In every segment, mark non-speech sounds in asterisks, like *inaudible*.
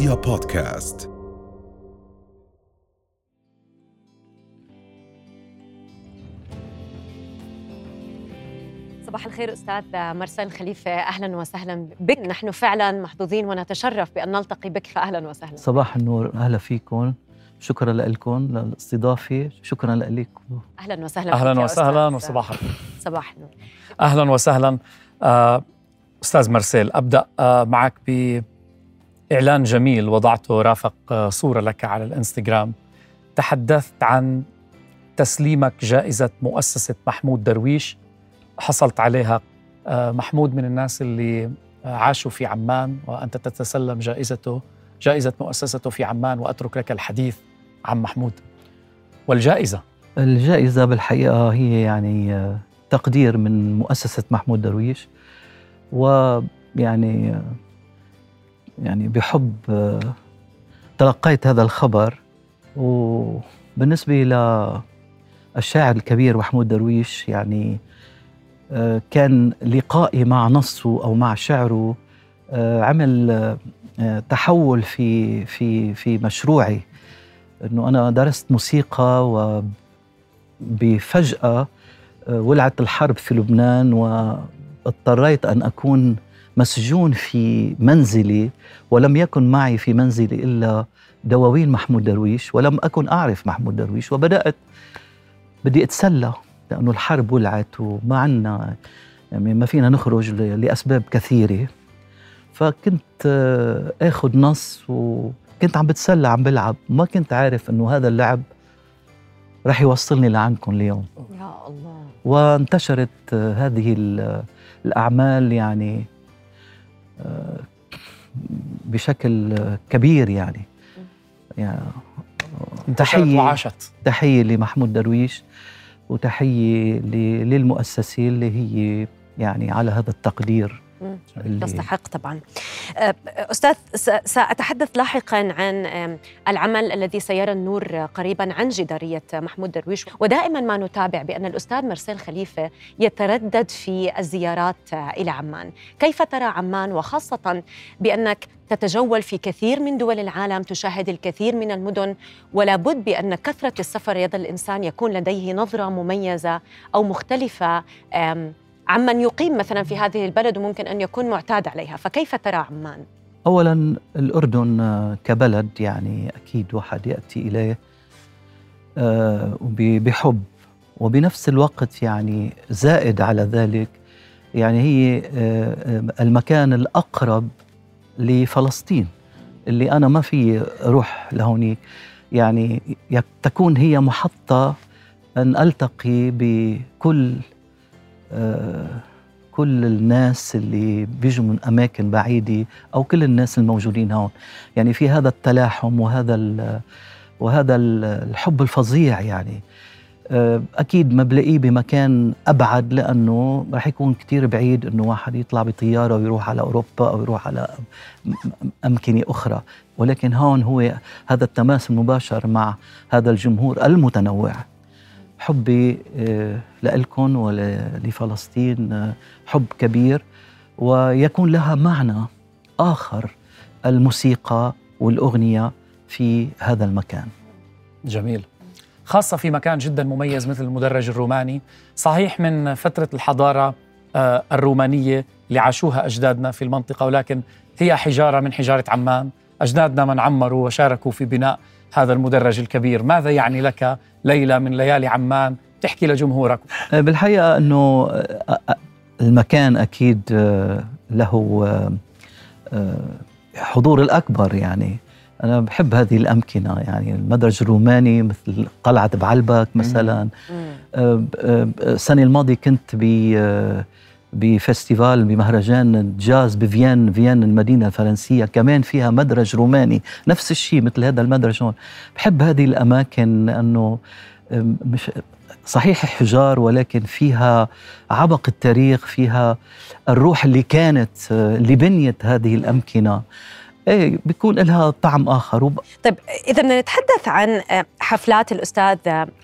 رؤيا بودكاست. صباح الخير أستاذ مرسل خليفة أهلا وسهلا بك. نحن فعلا محظوظين ونتشرف بأن نلتقي بك فاهلا وسهلا. صباح النور أهلا فيكم. شكرا لكم للاستضافة. شكرا لك أهلا وسهلا أهلا وسهلا وصباح الخير. صباح النور. أهلا وسهلا. آه، أستاذ مرسيل أبدأ آه، معك باعلان جميل وضعته رافق آه، صورة لك على الإنستغرام. تحدثت عن تسليمك جائزة مؤسسة محمود درويش. حصلت عليها محمود من الناس اللي عاشوا في عمان وأنت تتسلم جائزته جائزة مؤسسته في عمان وأترك لك الحديث عن محمود. والجائزة؟ الجائزة بالحقيقة هي يعني تقدير من مؤسسة محمود درويش. ويعني يعني بحب تلقيت هذا الخبر. وبالنسبة للشاعر الكبير محمود درويش يعني كان لقائي مع نصه أو مع شعره عمل تحول في في في مشروعي. إنه أنا درست موسيقى وبفجأة ولعت الحرب في لبنان و اضطريت أن أكون مسجون في منزلي ولم يكن معي في منزلي إلا دواوين محمود درويش ولم أكن أعرف محمود درويش وبدات بدي أتسلى لأنه الحرب ولعت وما عنا يعني ما فينا نخرج لأسباب كثيرة. فكنت آخذ نص وكنت عم بتسلى عم بلعب. ما كنت عارف إنه هذا اللعب رح يوصلني لعندكم اليوم. يا الله. وانتشرت هذه الأعمال يعني آه، بشكل كبير يعني, يعني تحية تحية لمحمود درويش وتحية للمؤسسة اللي هي يعني على هذا التقدير. تستحق طبعا. أه، أستاذ سأتحدث لاحقا عن العمل الذي سيرى النور قريبا عن جدارية محمود درويش. ودائما ما نتابع بأن الأستاذ مرسيل خليفة يتردد في الزيارات إلى عمان. كيف ترى عمان؟ وخاصة بأنك تتجول في كثير من دول العالم تشاهد الكثير من المدن ولا بد بأن كثرة السفر يد الإنسان يكون لديه نظرة مميزة أو مختلفة عمن يقيم مثلا في هذه البلد وممكن أن يكون معتاد عليها، فكيف ترى عمان؟ اولا الأردن كبلد يعني أكيد واحد يأتي إليه آه، بحب وبنفس الوقت يعني زائد على ذلك يعني هي آه، المكان الأقرب لفلسطين اللي أنا ما في أروح لهونيك يعني تكون هي محطة أن ألتقي بكل كل الناس اللي بيجوا من أماكن بعيدة أو كل الناس الموجودين هون. يعني في هذا التلاحم وهذا وهذا الحب الفظيع يعني. آه، أكيد ما بلاقيه بمكان أبعد لأنه رح يكون كثير بعيد إنه واحد يطلع بطيارة ويروح على أوروبا أو يروح على امكنه أخرى. ولكن هون هو هذا التماس المباشر مع هذا الجمهور المتنوع. حبي آه، لكم ولفلسطين آه، حب كبير. ويكون لها معنى آخر الموسيقى والأغنية في هذا المكان. جميل. خاصة في مكان جدا مميز مثل المدرج الروماني صحيح من فترة الحضارة آه، الرومانية اللي عاشوها أجدادنا في المنطقة ولكن هي حجارة من حجارة عمان. أجدادنا من عمروا وشاركوا في بناء هذا المدرج الكبير. ماذا يعني لك ليلة من ليالي عمان؟ تحكي لجمهورك. أه، بالحقيقة أنه أه، أه، المكان أكيد له حضور الأكبر يعني. أنا بحب هذه الأمكنة يعني. المدرج الروماني مثل قلعة بعلبك مثلا. السنة الماضية كنت ب بفستيفال بمهرجان جاز بفيين فيين المدينة الفرنسية. كمان فيها مدرج روماني. نفس الشيء مثل هذا المدرج. هون بحب هذه الأماكن لأنه مش صحيح حجار ولكن فيها عبق التاريخ فيها الروح اللي كانت اللي بنيت هذه الأمكنة. إيه بيكون لها طعم آخر. وب... طيب إذا بدنا نتحدث عن آه، حفلات الأستاذ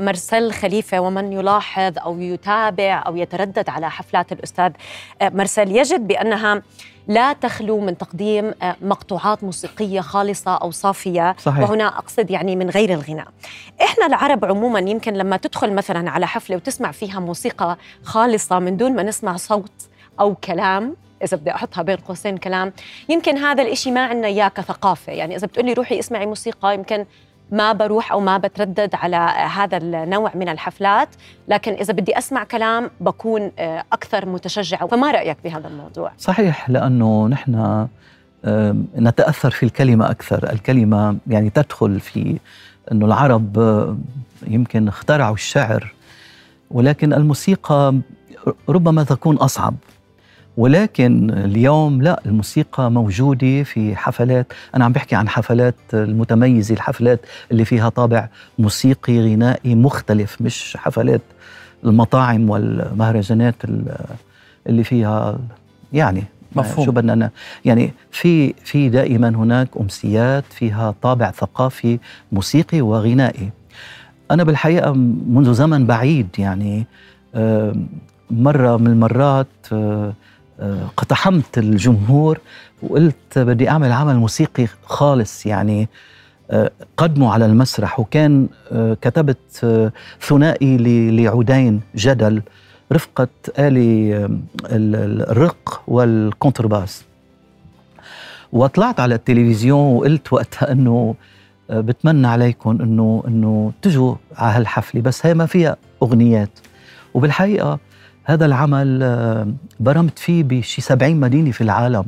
مرسل خليفة ومن يلاحظ أو يتابع أو يتردد على حفلات الأستاذ آه، مرسل يجد بأنها لا تخلو من تقديم آه، مقطوعات موسيقية خالصة أو صافية. صحيح. وهنا أقصد يعني من غير الغناء. إحنا العرب عموما يمكن لما تدخل مثلا على حفلة وتسمع فيها موسيقى خالصة من دون ما نسمع صوت أو كلام إذا بدي أحطها بين قوسين كلام. يمكن هذا الإشي ما عندنا إياه كثقافة. يعني إذا بتقولي روحي اسمعي موسيقى يمكن ما بروح أو ما بتردد على هذا النوع من الحفلات. لكن إذا بدي أسمع كلام بكون آه، أكثر متشجعة. فما رأيك بهذا الموضوع؟ صحيح لأنه نحن آم، نتأثر في الكلمة أكثر. الكلمة يعني تدخل في إنه العرب آه، يمكن اخترعوا الشعر. ولكن الموسيقى ربما تكون أصعب. ولكن اليوم لا الموسيقى موجودة في حفلات أنا عم بحكي عن حفلات المتميزة الحفلات اللي فيها طابع موسيقي غنائي مختلف مش حفلات المطاعم والمهرجانات ال- اللي فيها يعني مفهوم. شو بدنا يعني في في دائما هناك أمسيات فيها طابع ثقافي موسيقي وغنائي أنا بالحقيقة منذ زمن بعيد يعني مرة من المرات آه، اقتحمت الجمهور وقلت بدي أعمل عمل موسيقي خالص يعني آه، قدمه على المسرح. وكان آه، كتبت آه، ثنائي لعودين جدل رفقة آلي آه، ال- ال- الرق والكونترباس. وطلعت على التلفزيون وقلت وقتها إنه آه، بتمنى عليكم إنه إنه تجوا على هالحفلة بس هي ما فيها أغنيات. وبالحقيقة هذا العمل آه، برمت فيه بشي 70 مدينة في العالم.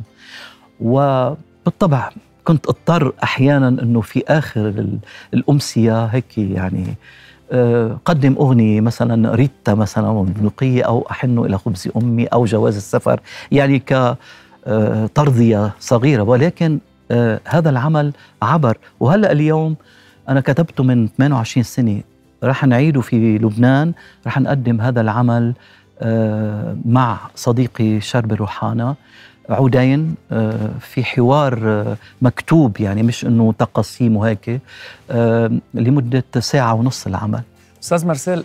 وبالطبع كنت اضطر أحيانا إنه في آخر ال- الأمسية هيك يعني آه، قدم أغنية مثلا ريتا مثلا بندقيه أو احن إلى خبز أمي أو جواز السفر يعني ك آه، ترضيه صغيرة. ولكن آه، هذا العمل عبر. وهلأ اليوم أنا كتبته من 28 سنة. رح نعيده في لبنان رح نقدم هذا العمل آه، مع صديقي شرب روحانا عودين آه، في حوار آه، مكتوب يعني مش إنه تقسيم وهيك آه، لمدة ساعة ونص العمل. أستاذ مارسيل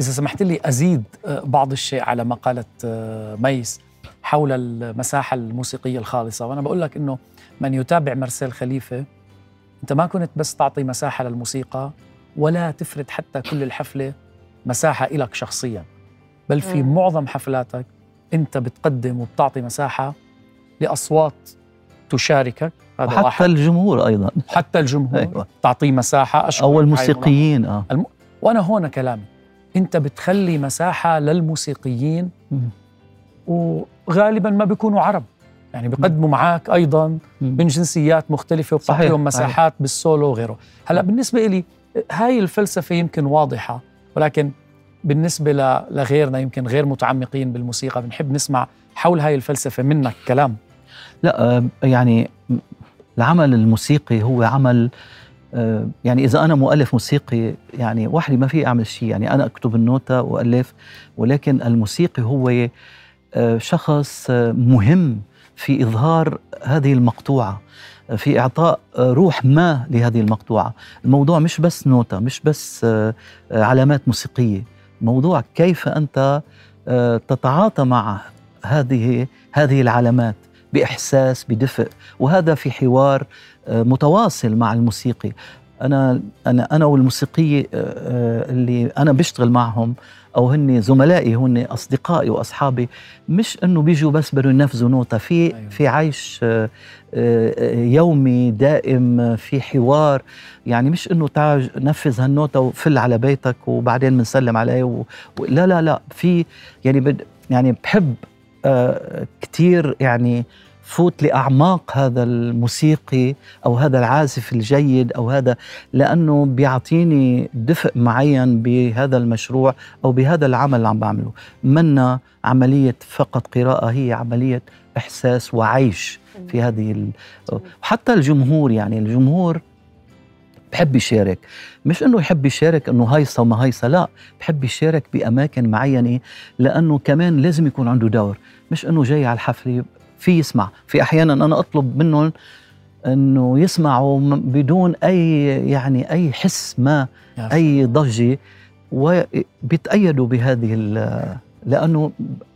إذا سمحت لي أزيد بعض الشيء على ما قالت ميس حول المساحة الموسيقية الخالصة. وأنا بقول لك إنه من يتابع مارسيل خليفة أنت ما كنت بس تعطي مساحة للموسيقى ولا تفرد حتى كل الحفلة مساحة إلك شخصيا. بل في مم. معظم حفلاتك أنت بتقدم وبتعطي مساحة لأصوات تشاركك. هذا وحتى واحد. الجمهور أيضا. حتى الجمهور. أيوة. تعطيه مساحة. أشكرك. أو هاي الموسيقيين آه. وأنا هون كلامي. أنت بتخلي مساحة للموسيقيين مم. وغالبا ما بيكونوا عرب. يعني بيقدموا معك أيضا. من جنسيات مختلفة وبتعطيهم صحيح. مساحات بالسولو وغيره. هلأ بالنسبة لي هاي الفلسفة يمكن واضحة ولكن بالنسبة ل- لغيرنا يمكن غير متعمقين بالموسيقى بنحب نسمع حول هاي الفلسفة منك كلام. لا آه، يعني العمل الموسيقي هو عمل آه، يعني إذا أنا مؤلف موسيقي يعني وحدي ما في أعمل شيء يعني أنا أكتب النوتة وألف ولكن الموسيقي هو آه، شخص مهم في إظهار هذه المقطوعة في إعطاء روح ما لهذه المقطوعة. الموضوع مش بس نوتة مش بس علامات موسيقية. موضوع كيف أنت آه، تتعاطى مع هذه هذه العلامات بإحساس بدفء. وهذا في حوار آه، متواصل مع الموسيقي. أنا أنا أنا والموسيقيه آه، آه، اللي أنا بشتغل معهم أو هن زملائي هن أصدقائي وأصحابي مش إنه بيجوا بس بدهم ينفذوا نوتة في أيوة. في عيش آه، آه، يومي دائم في حوار يعني مش إنه تعال نفذ هالنوتة وفل على بيتك وبعدين بنسلم عليه و... و... لا لا لا في يعني بد... يعني بحب آه كثير يعني فوت لأعماق هذا الموسيقي أو هذا العازف الجيد أو هذا لأنه بيعطيني دفء معين بهذا المشروع أو بهذا العمل اللي عم بعمله. منا عملية فقط قراءة هي عملية إحساس وعيش في هذه ال... وحتى الجمهور يعني الجمهور بحب يشارك. مش إنه يحب يشارك إنه هيصة وما هيصة لا بحب يشارك بأماكن معينة لأنه كمان لازم يكون عنده دور. مش إنه جاي على الحفلة في يسمع. في أحيانا أنا أطلب منهم إنه يسمعوا بدون أي يعني أي حس ما أي ضجة وبيتأيدوا بهذه لأنه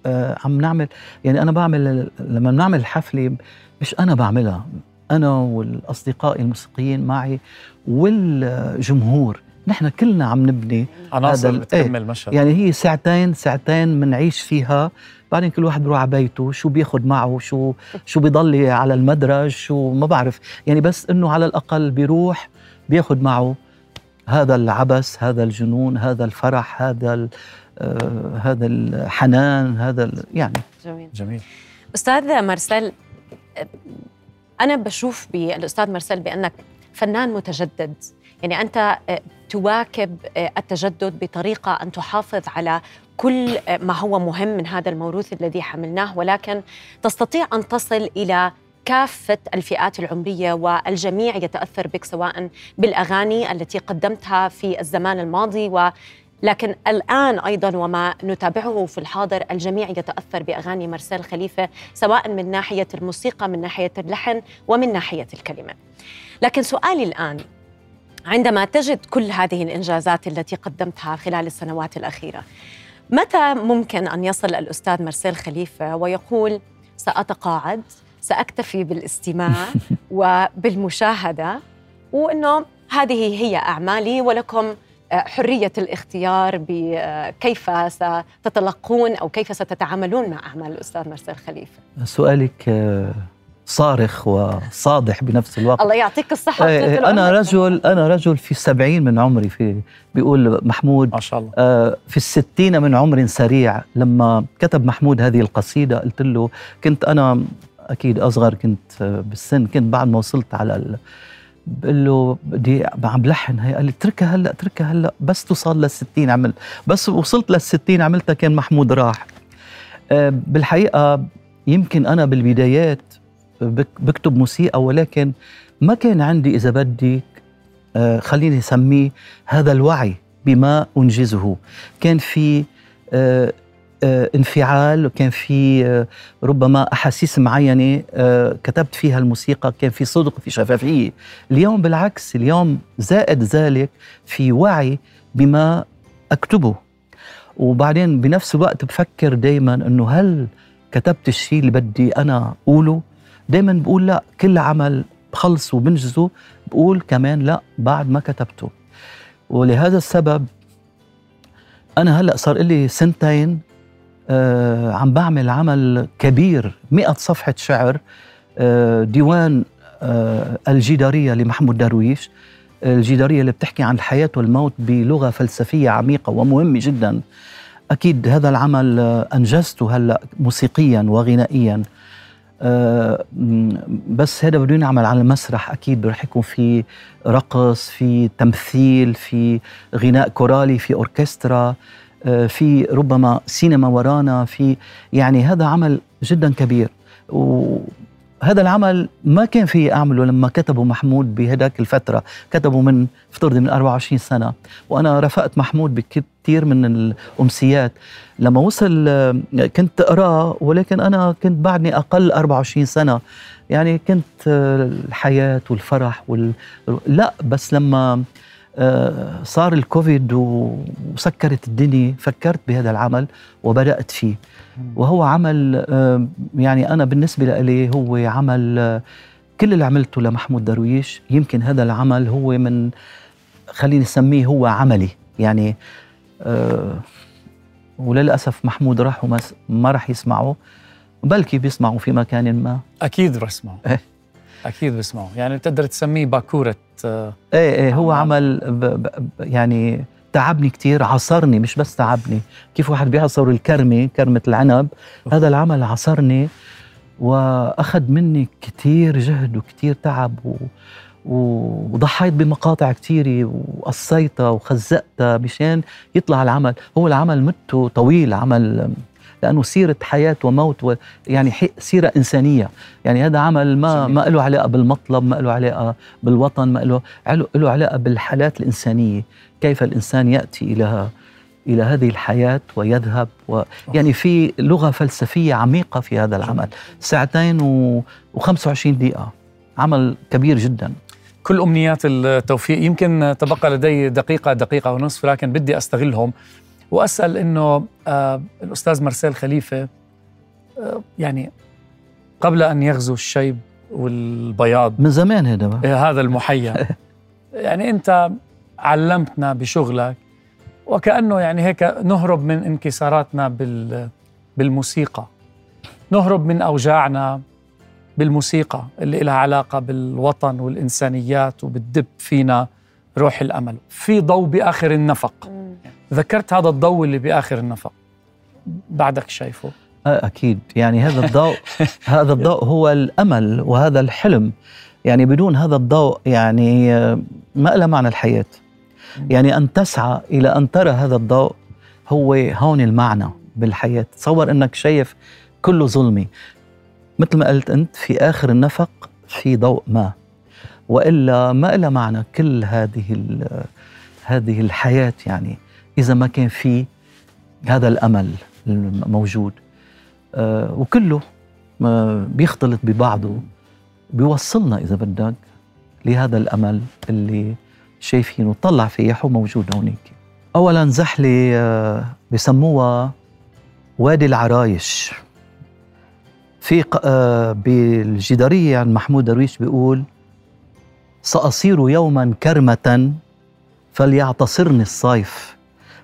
آه، عم نعمل يعني أنا بعمل لما بنعمل حفله مش أنا بعملها أنا والأصدقاء الموسيقيين معي والجمهور. نحن كلنا عم نبني عناصر هذا بتكمل إيه. مشهد. يعني هي ساعتين ساعتين بنعيش فيها. بعدين كل واحد بروح على بيته شو بياخذ معه؟ شو شو بيضل على المدرج؟ شو ما بعرف. يعني بس إنه على الأقل بيروح بياخذ معه هذا العبث هذا الجنون هذا الفرح هذا آه هذا الحنان هذا يعني. جميل. جميل. أستاذ مارسيل أنا بشوف بالاستاذ مارسيل بأنك فنان متجدد. يعني أنت تواكب آه، التجدد بطريقة أن تحافظ على كل آه، ما هو مهم من هذا الموروث الذي حملناه ولكن تستطيع أن تصل إلى كافة الفئات العمرية والجميع يتأثر بك سواء بالأغاني التي قدمتها في الزمان الماضي و لكن الآن أيضا وما نتابعه في الحاضر الجميع يتأثر بأغاني مارسيل خليفة سواء من ناحية الموسيقى من ناحية اللحن ومن ناحية الكلمة. لكن سؤالي الآن عندما تجد كل هذه الإنجازات التي قدمتها خلال السنوات الأخيرة متى ممكن أن يصل الأستاذ مارسيل خليفة ويقول سأتقاعد سأكتفي بالاستماع *laughs* وبالمشاهدة وأنه هذه هي أعمالي ولكم آه، حرية الاختيار بكيف ستتلقون أو كيف ستتعاملون مع أعمال الأستاذ مرسل خليفة. سؤالك آه، صارخ وصادح بنفس الوقت. الله يعطيك الصحة إيه، أنا رجل أنا رجل في السبعين من عمري في بيقول محمود ما شاء الله. آه، في الستين من عمر سريع لما كتب محمود هذه القصيدة قلت له كنت أنا أكيد أصغر كنت بالسن كنت بعد ما وصلت على بقول له بدي عم بلحن هي قال لي اتركها هلأ اتركها هلأ بس توصل لل 60 عمل بس وصلت لل 60 عملتها كان محمود راح. آه، بالحقيقة يمكن أنا بالبدايات بكتب موسيقى ولكن ما كان عندي إذا بدك آه، خليني أسميه هذا الوعي بما أنجزه. كان في آه، آه، انفعال وكان في ربما أحاسيس معينة آه، كتبت فيها الموسيقى كان في صدق في شفافية. اليوم بالعكس اليوم زائد ذلك في وعي بما أكتبه. وبعدين بنفس الوقت بفكر دائما إنه هل كتبت الشيء اللي بدي أنا أقوله؟ دائما بقول لا كل عمل بخلصه وبنجزه بقول كمان لا بعد ما كتبته. ولهذا السبب أنا هلأ صار لي سنتين آه عم بعمل عمل كبير مئة صفحة شعر آه ديوان آه الجدارية لمحمود درويش. الجدارية اللي بتحكي عن الحياة والموت بلغة فلسفية عميقة ومهمة جدا. أكيد هذا العمل آه، أنجزته هلأ موسيقيا وغنائيا. بس هذا بدون نعمل على المسرح أكيد رح يكون في رقص في تمثيل في غناء كورالي في أوركسترا آه، في ربما سينما ورانا في يعني هذا عمل جدا كبير. وهذا العمل ما كان في اعمله لما كتبه محمود بهداك الفترة كتبه من افترضي من 24 سنة وأنا رافقت محمود بكثير من الأمسيات. لما وصل كنت اقراه ولكن أنا كنت بعدني أقل 24 سنة. يعني كنت الحياة والفرح وال... لا بس لما صار الكوفيد وسكرت الدنيا فكرت بهذا العمل وبدأت فيه. وهو عمل آه، يعني أنا بالنسبة لي هو عمل آه، كل اللي عملته لمحمود درويش يمكن هذا العمل هو من خليني نسميه هو عملي. يعني وللأسف محمود راح وما ما راح يسمعه بلكي بيسمعوا في مكان ما. أكيد راح يسمعوا. أكيد بيسمعوا يعني بتقدر تسميه باكورة إيه إيه هو عمل. ب ب يعني تعبني كثير عصرني مش بس تعبني. كيف واحد بيعصر الكرمة كرمة العنب؟ هذا العمل عصرني وأخذ مني كثير جهد وكثير تعب و وضحيت بمقاطع كثيرة وقصيتها وخزقتها مشان يطلع العمل. هو العمل مدته طويل عمل لأنه سيرة حياة وموت و يعني سيرة إنسانية. يعني هذا عمل ما ما له علاقة بالمطلب ما له علاقة بالوطن ما له له علاقة بالحالات الإنسانية. كيف الإنسان يأتي إلى إلى هذه الحياة ويذهب و يعني في لغة فلسفية عميقة في هذا العمل. ساعتين و... و25 دقيقة. عمل كبير جدا. كل أمنيات التوفيق. يمكن تبقى لدي دقيقة دقيقة ونصف لكن بدي أستغلهم. وأسأل إنه آه الأستاذ مرسيل خليفة آه يعني قبل أن يغزو الشيب والبياض. من زمان هذا هذا المحيا. *laughs* يعني أنت علمتنا بشغلك وكأنه يعني هيك نهرب من انكساراتنا بال بالموسيقى. نهرب من أوجاعنا بالموسيقى اللي لها علاقة بالوطن والإنسانيات وبتدب فينا. روح الأمل. في ضوء بآخر النفق. ذكرت هذا الضوء اللي بآخر النفق. بعدك شايفه. أكيد. يعني هذا الضوء *laughs* هذا الضوء هو الأمل وهذا الحلم. يعني بدون هذا الضوء يعني ما له معنى الحياة. يعني أن تسعى إلى أن ترى هذا الضوء هو هون المعنى بالحياة. تصور إنك شايف كله ظلمي. مثل ما قلت أنت في آخر النفق في ضوء ما. وإلا ما لها معنى كل هذه هذه الحياة يعني. إذا ما كان في هذا الأمل الموجود آه وكله بيختلط ببعضه بيوصلنا إذا بدك لهذا الأمل اللي شايفينه. طلع فيه موجود هونيك. اولا زحلة آه بسموها وادي العرايش. في آه بالجدارية عن محمود درويش بيقول سأصير يوما كرمة فليعتصرني الصيف.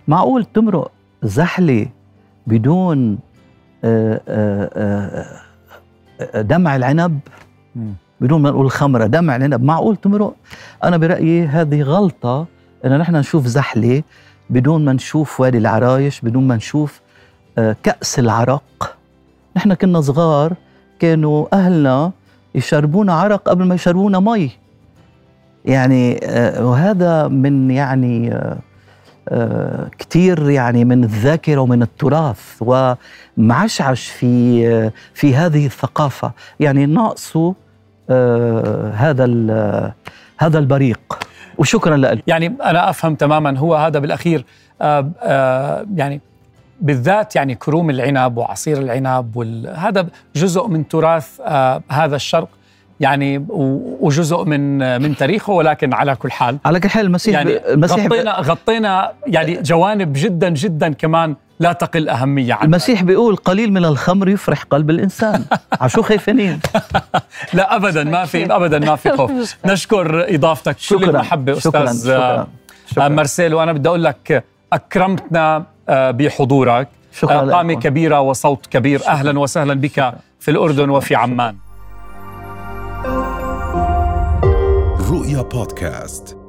معقول تمرق زحله بدون آه، آه، دمع العنب؟ بدون ما نقول خمرة دمع العنب. معقول تمرق؟ أنا برأيي هذه غلطة إن نحن نشوف زحله بدون ما نشوف وادي العرايش بدون ما نشوف كأس العرق. نحن كنا صغار كانوا أهلنا يشربونا عرق قبل ما يشربونا مي. يعني وهذا من يعني كثير يعني من الذاكرة ومن التراث ومعشعش في في هذه الثقافة. يعني ناقصه هذا هذا البريق. وشكرا لك. يعني أنا أفهم تماما هو هذا بالأخير يعني بالذات يعني كروم العنب وعصير العنب وهذا جزء من تراث آه هذا الشرق. يعني وجزء من من تاريخه ولكن على كل حال. على كل حال المسيح يعني المسيح غطينا غطينا يعني جوانب جدا جدا كمان لا تقل أهمية عنها. المسيح بيقول قليل من الخمر يفرح قلب الإنسان. *laughs* عشو خايفين *laughs* لا ابدا ما في ابدا ما في خوف. *laughs* نشكر إضافتك. كل المحبة أستاذ شكرا. شكرا. مرسيل وأنا بدي أقول لك أكرمتنا آه، بحضورك. شكرا آه، قامة كبيرة وصوت كبير. شكرا. أهلا وسهلا بك شكرا. في الأردن شكرا. وفي عمان. رؤيا بودكاست